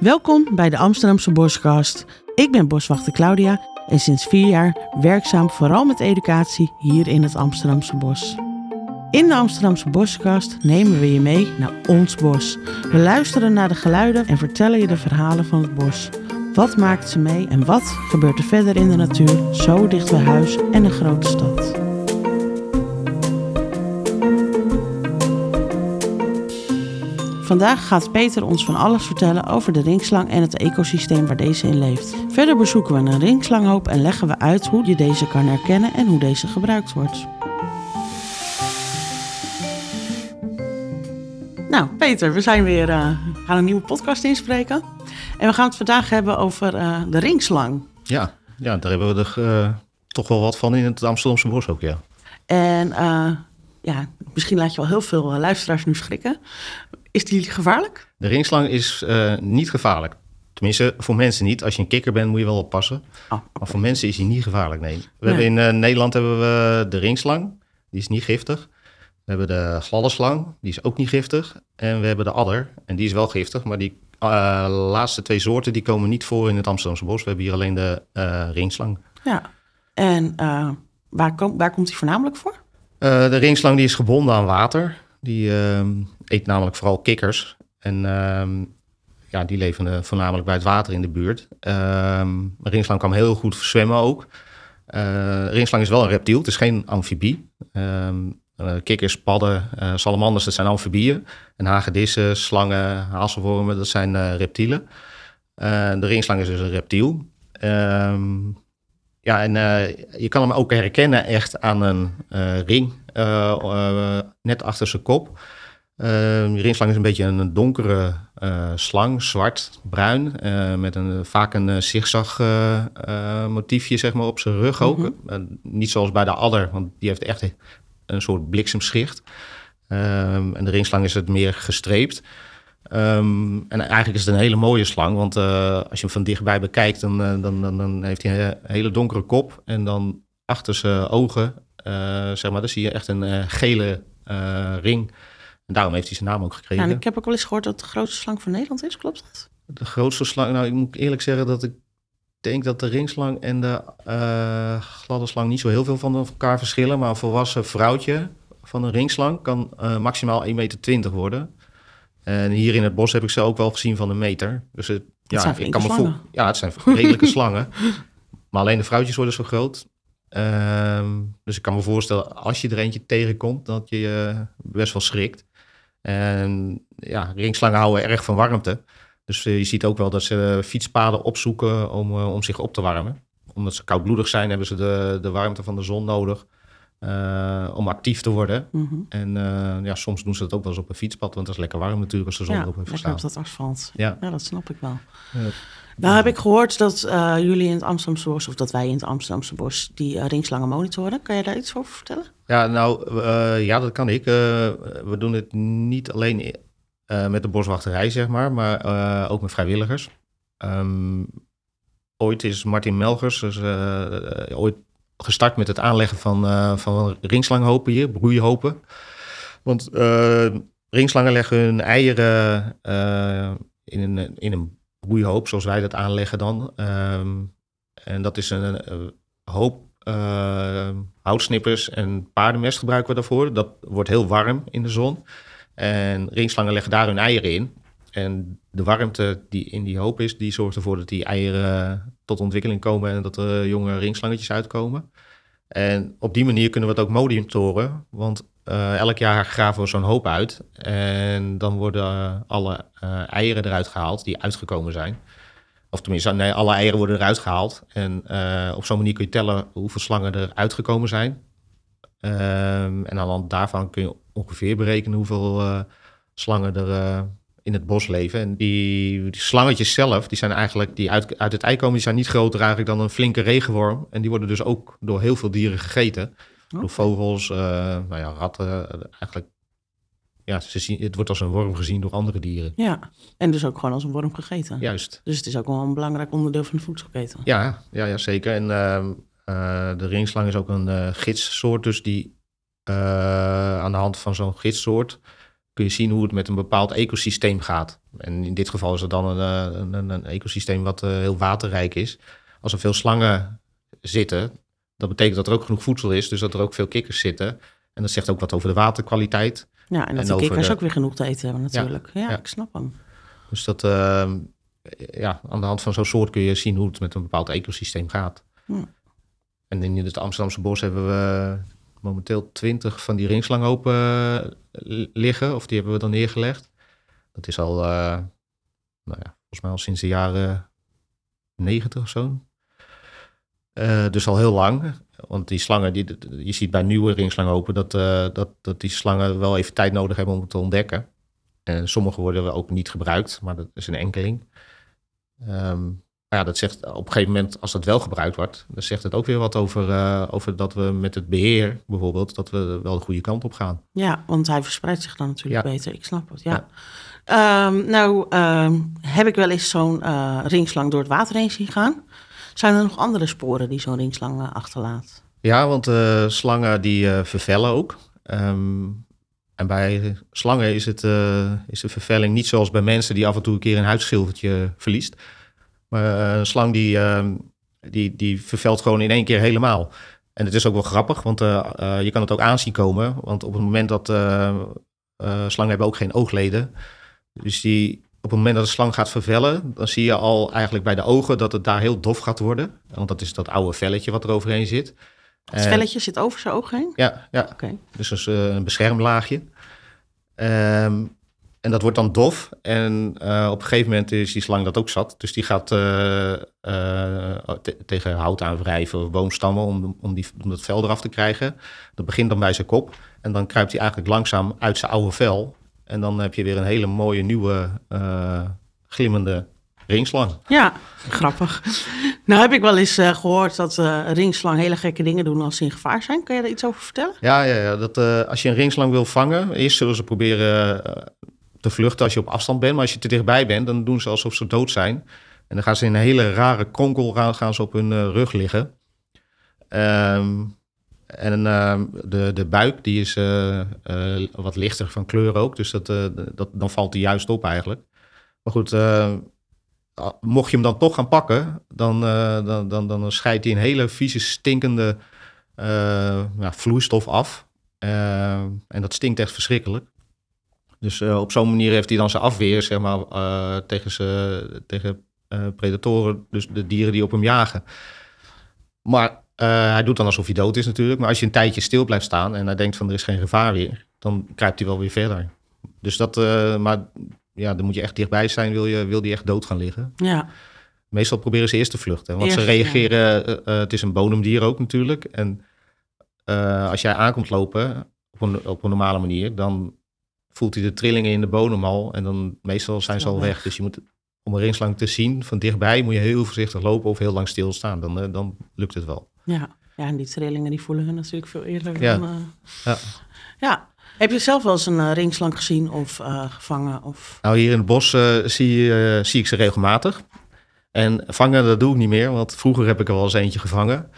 Welkom bij de Amsterdamse Boskast. Ik ben boswachter Claudia en sinds vier jaar werkzaam vooral met educatie hier in het Amsterdamse bos. In de Amsterdamse Boskast nemen we je mee naar ons bos. We luisteren naar de geluiden en vertellen je de verhalen van het bos. Wat maakt ze mee en wat gebeurt er verder in de natuur, zo dicht bij huis en een grote stad? Vandaag gaat Peter ons van alles vertellen over de ringslang en het ecosysteem waar deze in leeft. Verder bezoeken we een ringslanghoop en leggen we uit hoe je deze kan herkennen en hoe deze gebruikt wordt. Nou, Peter, we zijn weer uh, gaan een nieuwe podcast inspreken. En we gaan het vandaag hebben over uh, de ringslang. Ja, ja, daar hebben we er uh, toch wel wat van in het Amsterdamse bos ook, ja. En ja, misschien laat je wel heel veel luisteraars nu schrikken. Is die gevaarlijk? De ringslang is uh, niet gevaarlijk. Tenminste, voor mensen niet. Als je een kikker bent, moet je wel oppassen. Oh, Maar voor mensen is hij niet gevaarlijk, nee. We Hebben in uh, Nederland hebben we de ringslang. Die is niet giftig. We hebben de gladde slang. Die is ook niet giftig. En we hebben de adder. En die is wel giftig. Maar die uh, laatste twee soorten die komen niet voor in het Amsterdamse bos. We hebben hier alleen de ringslang. Ja. En waar, kom, waar komt die voornamelijk voor? de ringslang die is gebonden aan water. Die ehm, eet namelijk vooral kikkers. En ehm, ja, die leven voornamelijk bij het water in de buurt. Um, ringslang kan heel goed zwemmen ook. Uh, ringslang is wel een reptiel, het is geen amfibie. Um, uh, kikkers, padden, uh, salamanders, dat zijn amfibieën. En hagedissen, slangen, hazelwormen, dat zijn reptielen. de ringslang is dus een reptiel. Ja, en je kan hem ook herkennen echt aan een ring net achter zijn kop. Uh, de ringslang is een beetje een donkere uh, slang, zwart, bruin, uh, met een, vaak een zigzag motiefje zeg maar, op zijn rug ook. Mm -hmm. niet zoals bij de adder, want die heeft echt een soort bliksemschicht. Ehm, en de ringslang is het meer gestreept. Um, en eigenlijk is het een hele mooie slang, want als je hem van dichtbij bekijkt, dan, dan, dan, dan, heeft hij een hele donkere kop. En dan achter zijn ogen, zeg maar, dan zie je echt een gele ring. En daarom heeft hij zijn naam ook gekregen. Ja, en ik heb ook wel eens gehoord dat het de grootste slang van Nederland is, klopt dat? De grootste slang, nou ik moet eerlijk zeggen dat ik denk dat de ringslang en de uh, gladde slang niet zo heel veel van elkaar verschillen. Maar een volwassen vrouwtje van een ringslang kan uh, maximaal 1,20 meter worden. En hier in het bos heb ik ze ook wel gezien van een meter. Dus het, ja, ik kan me voelen. Ja, het zijn redelijke slangen. Maar alleen de vrouwtjes worden zo groot. Um, dus ik kan me voorstellen, als je er eentje tegenkomt, dat je je uh, best wel schrikt. En ja, ringslangen houden erg van warmte. Dus eh, je ziet ook wel dat ze fietspaden opzoeken om, eh, om zich op te warmen. Omdat ze koudbloedig zijn, hebben ze de, de warmte van de zon nodig uh, om actief te worden. Mm -hmm. En uh, ja, soms doen ze dat ook wel eens op een fietspad, want dat is lekker warm natuurlijk als de zon ja, erop heeft gestaan. op dat asfalt. Ja. ja, dat snap ik wel. Uh, nou heb ik gehoord dat jullie in het Amsterdamse bos, of dat wij in het Amsterdamse bos, die ringslangen monitoren. Kan je daar iets over vertellen? Ja, nou, ja, dat kan ik. we doen het niet alleen met de boswachterij, zeg maar, maar ook met vrijwilligers. Um, ooit is Martin Melgers, dus, ooit gestart met het aanleggen van, van ringslanghopen hier, broeihopen. Want ringslangen leggen hun eieren in, een, in een broeihoop, zoals wij dat aanleggen dan. Um, en dat is een, hoop houtsnippers en paardenmest gebruiken we daarvoor. Dat wordt heel warm in de zon. En ringslangen leggen daar hun eieren in. En de warmte die in die hoop is, die zorgt ervoor dat die eieren tot ontwikkeling komen en dat er jonge ringslangetjes uitkomen. En op die manier kunnen we het ook monitoren, want uh, elk jaar graven we zo'n hoop uit. En dan worden uh, alle uh, eieren eruit gehaald die uitgekomen zijn. Of tenminste, nee, alle eieren worden eruit gehaald. En op zo'n manier kun je tellen hoeveel slangen er uitgekomen zijn. Um, en aan de hand daarvan kun je ongeveer berekenen hoeveel slangen er in het bos leven. En die, die, slangetjes zelf, die zijn eigenlijk, die uit, uit het ei komen, die zijn niet groter eigenlijk dan een flinke regenworm. En die worden dus ook door heel veel dieren gegeten. Okay. Door vogels, uh, nou ja, ratten, eigenlijk. Ja, ze zien, het wordt als een worm gezien door andere dieren. Ja, en dus ook gewoon als een worm gegeten. Juist. Dus het is ook wel een belangrijk onderdeel van de voedselketen. Ja, ja, ja zeker. En uh, uh, de ringslang is ook een gidssoort, dus die aan de hand van zo'n gidssoort kun je zien hoe het met een bepaald ecosysteem gaat. En in dit geval is het dan een, een, een, een ecosysteem wat heel waterrijk is. Als er veel slangen zitten, dat betekent dat er ook genoeg voedsel is, dus dat er ook veel kikkers zitten. En dat zegt ook wat over de waterkwaliteit. Ja, en dat de kikkers ook weer genoeg te eten hebben natuurlijk. Ja, ik snap hem. Dus dat, ehm, ja, aan de hand van zo'n soort kun je zien hoe het met een bepaald ecosysteem gaat. En in het Amsterdamse bos hebben we momenteel twintig van die ringslanghopen uh, liggen. Of die hebben we dan neergelegd. Dat is al, uh, nou ja, volgens mij al sinds de jaren negentig of zo. Uh, dus al heel lang. Want die slangen, die, je ziet bij nieuwe ringslanghopen dat, dat, dat die slangen wel even tijd nodig hebben om het te ontdekken. En sommige worden ook niet gebruikt, maar dat is een enkeling. Um, ja, dat zegt op een gegeven moment, als dat wel gebruikt wordt, dan zegt het ook weer wat over, uh, over dat we met het beheer bijvoorbeeld, dat we wel de goede kant op gaan. Ja, want hij verspreidt zich dan natuurlijk beter. Ik snap het, ja. ja. Um, nou, um, heb ik wel eens zo'n uh, ringslang door het water heen zien gaan. Zijn er nog andere sporen die zo'n ringslang achterlaat? Ja, want slangen die vervellen ook. Um, en bij slangen is, het, is de vervelling niet zoals bij mensen die af en toe een keer een huidschilfertje verliest. Maar eh, een slang die, ehm, die, die vervelt gewoon in één keer helemaal. En het is ook wel grappig, want je kan het ook aanzien komen. Want op het moment dat slangen hebben ook geen oogleden. Dus die, op het moment dat de slang gaat vervellen, dan zie je al eigenlijk bij de ogen dat het daar heel dof gaat worden. Want dat is dat oude velletje wat er overheen zit. Het velletje zit over zijn oog heen? Ja, ja. Okay. dus dat is een beschermlaagje. Um, en dat wordt dan dof. En uh, op een gegeven moment is die slang dat ook zat. Dus die gaat tegen hout aanwrijven of boomstammen om, om, die, om dat vel eraf te krijgen. Dat begint dan bij zijn kop. En dan kruipt hij eigenlijk langzaam uit zijn oude vel. En dan heb je weer een hele mooie nieuwe glimmende ringslang. Ja, grappig. Nou heb ik wel eens gehoord dat uh, ringslang hele gekke dingen doen als ze in gevaar zijn. Kan je daar iets over vertellen? Ja, ja, ja dat, uh, als je een ringslang wil vangen, eerst zullen ze proberen te vluchten als je op afstand bent. Maar als je te dichtbij bent, dan doen ze alsof ze dood zijn. En dan gaan ze in een hele rare kronkel gaan ze op hun rug liggen. Um, en uh, de, de buik die is uh, wat lichter van kleur ook. Dus dat, dat, dan valt hij juist op eigenlijk. Maar goed, mocht je hem dan toch gaan pakken, dan, dan, dan, dan scheidt hij een hele vieze, stinkende ja, vloeistof af. en dat stinkt echt verschrikkelijk. Dus op zo'n manier heeft hij dan zijn afweer zeg maar, tegen, tegen predatoren, dus de dieren die op hem jagen. Maar hij doet dan alsof hij dood is natuurlijk. Maar als je een tijdje stil blijft staan en hij denkt van er is geen gevaar weer, dan kruipt hij wel weer verder. Dus dat, maar ja, dan moet je echt dichtbij zijn, wil je, wil die echt dood gaan liggen. Ja. Meestal proberen ze eerst te vluchten. Want ze reageren, het is een bodemdier ook natuurlijk. En als jij aankomt lopen op een, op een normale manier, dan voelt hij de trillingen in de bodem al. En dan meestal zijn ze al weg. Dus je moet, om een ringslang te zien van dichtbij, moet je heel voorzichtig lopen of heel lang stilstaan. Dan, dan lukt het wel. Ja. ja, en die trillingen die voelen we natuurlijk veel eerder. Ja. Dan, uh... ja. ja. Heb je zelf wel eens een uh, ringslang gezien of gevangen? Of... Nou, hier in het bos zie, zie ik ze regelmatig. En vangen, dat doe ik niet meer, want vroeger heb ik er wel eens eentje gevangen.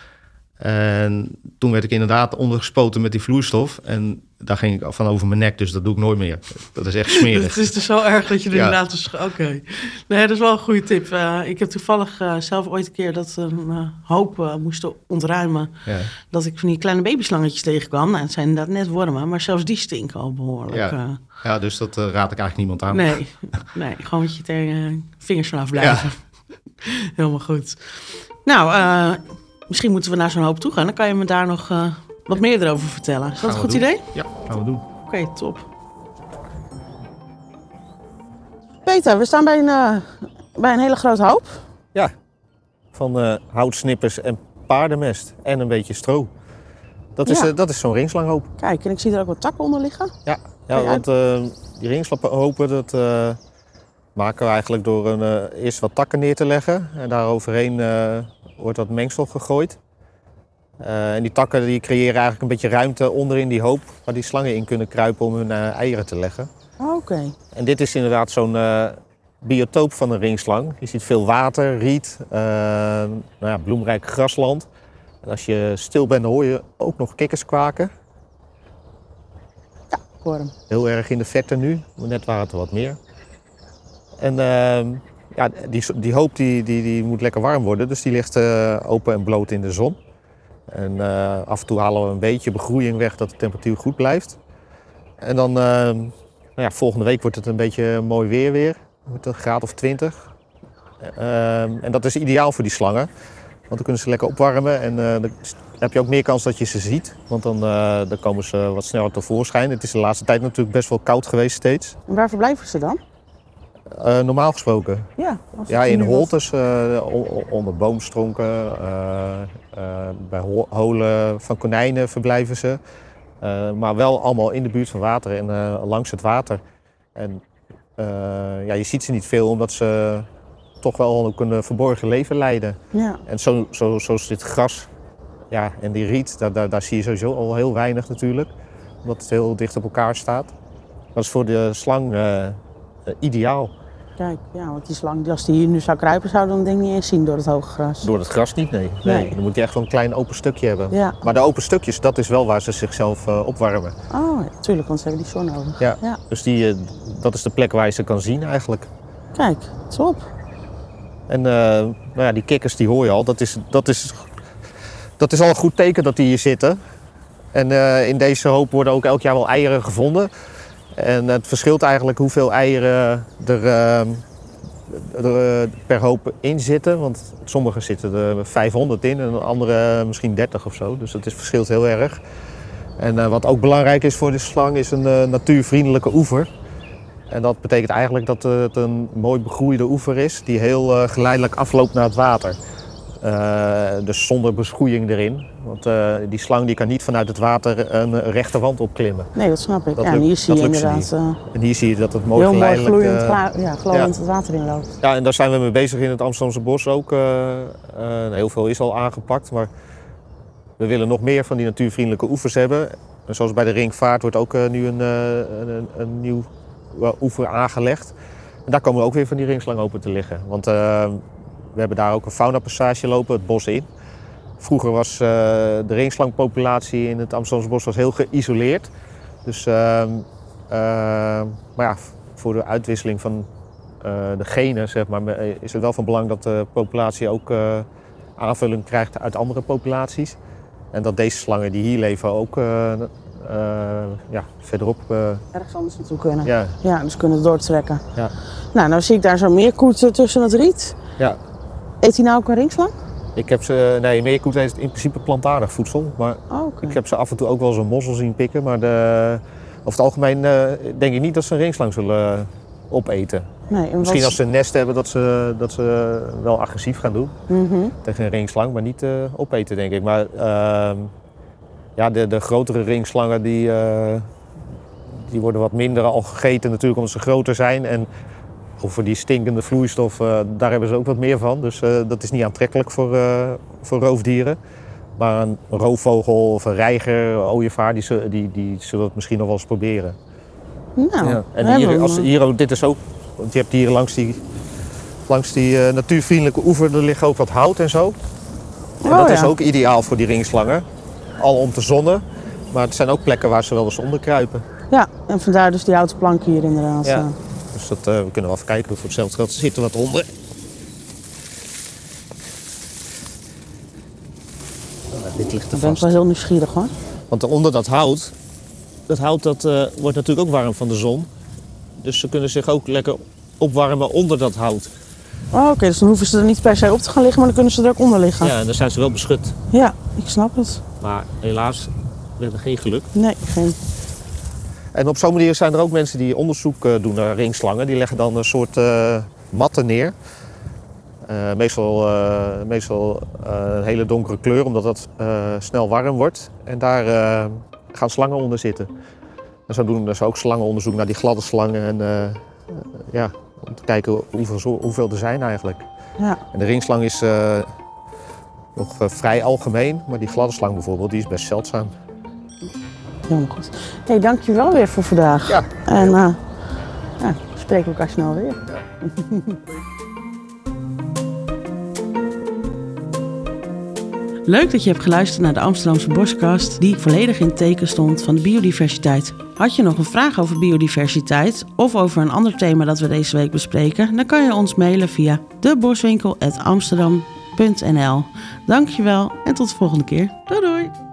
En toen werd ik inderdaad ondergespoten met die vloeistof. En daar ging ik van over mijn nek, dus dat doe ik nooit meer. Dat is echt smerig. het is dus zo erg dat je er inderdaad... Dus, Oké. Nee, dat is wel een goede tip. Uh, ik heb toevallig uh, zelf ooit een keer dat een uh, hoop moesten ontruimen... Ja. dat ik van die kleine babyslangetjes tegenkwam. Nou, het zijn inderdaad net wormen, maar zelfs die stinken al behoorlijk. Ja, ja dus dat raad ik eigenlijk niemand aan. Nee, nee gewoon met je tegen vingers vanaf blijven. Helemaal goed. Nou, Misschien moeten we naar zo'n hoop toe gaan. Dan kan je me daar nog wat meer erover vertellen. Is dat een goed doen. idee? Ja, gaan we doen. Oké, okay, top. Peter, we staan bij een, uh, bij een hele grote hoop. Ja, van uh, houtsnippers en paardenmest en een beetje stro. Dat is, ja. dat is zo'n ringslanghoop. Kijk, en ik zie er ook wat takken onder liggen. Ja, ja want die ringslanghopen, dat maken we eigenlijk door een, eerst wat takken neer te leggen. En daar overheen wordt dat mengsel gegooid. Uh, en die takken die creëren eigenlijk een beetje ruimte onderin die hoop waar die slangen in kunnen kruipen om hun uh, eieren te leggen. Oké. En dit is inderdaad zo'n uh, biotoop van een ringslang. Je ziet veel water, riet, nou ja, bloemrijk grasland. En als je stil bent, hoor je ook nog kikkers kwaken. Ja, warm. Heel erg in de vette nu. Net waren het er wat meer. En ehm, ja, die, die hoop die, die, die moet lekker warm worden. Dus die ligt eh, open en bloot in de zon. En eh, af en toe halen we een beetje begroeiing weg dat de temperatuur goed blijft. En dan, ehm, nou ja, volgende week wordt het een beetje mooi weer weer. Met een graad of 20. Ehm, en dat is ideaal voor die slangen. Want dan kunnen ze lekker opwarmen en eh, dan heb je ook meer kans dat je ze ziet. Want dan, eh, dan komen ze wat sneller tevoorschijn. Het is de laatste tijd natuurlijk best wel koud geweest steeds. En waar verblijven ze dan? Eh, normaal gesproken. Ja, Ja, in holtes, eh, onder boomstronken, eh, bij ho- holen van konijnen verblijven ze. Maar wel allemaal in de buurt van water en langs het water. En ja, je ziet ze niet veel omdat ze toch wel ook een verborgen leven leiden. Ja, En zo, zo, zo is dit gras ja, en die riet, daar, daar, daar zie je sowieso al heel weinig natuurlijk. Omdat het heel dicht op elkaar staat. Dat is voor de slang ideaal. kijk, ja, want die slang, als die hier nu zou kruipen, zou dan ik niet eens zien door het hoge gras. Door het gras niet, nee. nee. Nee. Dan moet je echt wel een klein open stukje hebben. Ja, Maar de open stukjes, dat is wel waar ze zichzelf eh, opwarmen. oh, ja, tuurlijk, want ze hebben die zon nodig. Ja. ja. Dus die, eh, dat is de plek waar je ze kan zien eigenlijk. Kijk, top. En eh, nou ja, die kikkers die hoor je al, dat is, dat is, dat is al een goed teken dat die hier zitten. En eh, in deze hoop worden ook elk jaar wel eieren gevonden. En het verschilt eigenlijk hoeveel eieren er, eh, er eh, per hoop in zitten. Want sommige zitten er 500 in en andere misschien 30 of zo. Dus het is, verschilt heel erg. En eh, wat ook belangrijk is voor de slang is een eh, natuurvriendelijke oever. En dat betekent eigenlijk dat het een mooi begroeide oever is die heel geleidelijk afloopt naar het water. Eh, dus zonder beschoeiing erin. Want eh, die slang die kan niet vanuit het water een rechte wand opklimmen. Nee, dat snap ik. Dat ja, en hier zie je inderdaad eh, En hier zie je dat het mooi heel mooi gloeiend, ja, glooiend het water inloopt. ja, en daar zijn we mee bezig in het Amsterdamse bos ook. heel veel is al aangepakt, maar we willen nog meer van die natuurvriendelijke oevers hebben. En zoals bij de Ringvaart wordt ook nu een, een, een, nieuw oever aangelegd. En daar komen ook weer van die ringslang open te liggen. Want we hebben daar ook een faunapassage lopen, het bos in. Vroeger was eh, de ringslangpopulatie in het Amsterdamse bos was heel geïsoleerd. Dus, ehm, eh, maar ja, voor de uitwisseling van eh, de genen, zeg maar, eh, is het wel van belang dat de populatie ook aanvulling krijgt uit andere populaties. En dat deze slangen die hier leven ook ja, verderop eh, Ergens anders naartoe kunnen. Ja, ja, dus kunnen doortrekken. Ja. Nou, nou zie ik daar zo'n meerkoet eh, tussen het riet. ja. Eet hij nou ook een ringslang? Ik heb ze, nee, meerkoet is in principe plantaardig voedsel. Maar Oh, ik heb ze af en toe ook wel zo'n mossel zien pikken. Maar de, over het algemeen eh, denk ik niet dat ze een ringslang zullen eh, opeten. Nee, en Misschien als ze een nest hebben dat ze, dat ze wel agressief gaan doen. Mhm. tegen een ringslang, maar niet eh, opeten, denk ik. Maar ehm, ja, de, de grotere ringslangen die, eh, die worden wat minder al gegeten natuurlijk omdat ze groter zijn. En over die stinkende vloeistof, eh, daar hebben ze ook wat meer van. Dus eh, dat is niet aantrekkelijk voor, eh, voor roofdieren. Maar een roofvogel of een reiger, een ooievaar, die, zullen- die, die zullen het misschien nog wel eens proberen. Nou, Ja. En hier, als, hier, ook- dit is ook, want je hebt hier langs die, langs die eh, natuurvriendelijke oever, er ligt ook wat hout en zo. En Oh, dat is ook ideaal voor die ringslangen. Al om te zonnen. Maar het zijn ook plekken waar ze wel eens onder kruipen. Ja, en vandaar dus die houten plank hier inderdaad. Ja. Dus dat, eh, we kunnen wel even kijken. Voor hetzelfde geld zit er wat onder. Nou, dit ligt er Ik ben vast. wel heel nieuwsgierig hoor. Want onder dat hout, dat hout dat, eh, wordt natuurlijk ook warm van de zon. Dus ze kunnen zich ook lekker opwarmen onder dat hout. Oh, Oké, dus dan hoeven ze er niet per se op te gaan liggen, maar dan kunnen ze er ook onder liggen. Ja, en dan zijn ze wel beschut. Ja, ik snap het. Maar helaas, we hebben geen geluk. Nee, geen. En op zo'n manier zijn er ook mensen die onderzoek eh, doen naar ringslangen. Die leggen dan een soort eh, matten neer. Eh, meestal meestal een hele donkere kleur, omdat dat snel warm wordt. En daar gaan slangen onder zitten. En zo doen ze ook slangenonderzoek naar die gladde slangen. En ja, om te kijken hoeveel, hoeveel er zijn eigenlijk. Ja, En de ringslang is nog vrij algemeen. Maar die gladde slang bijvoorbeeld, die is best zeldzaam. Helemaal goed. hey, dank je wel weer voor vandaag. Ja. En eh ja, we spreken elkaar snel weer. Leuk dat je hebt geluisterd naar de Amsterdamse Boskast, die volledig in het teken stond van de biodiversiteit. Had je nog een vraag over biodiversiteit of over een ander thema dat we deze week bespreken, dan kan je ons mailen via deboswinkel.amsterdam.nl. Dankjewel en tot de volgende keer. Doei doei!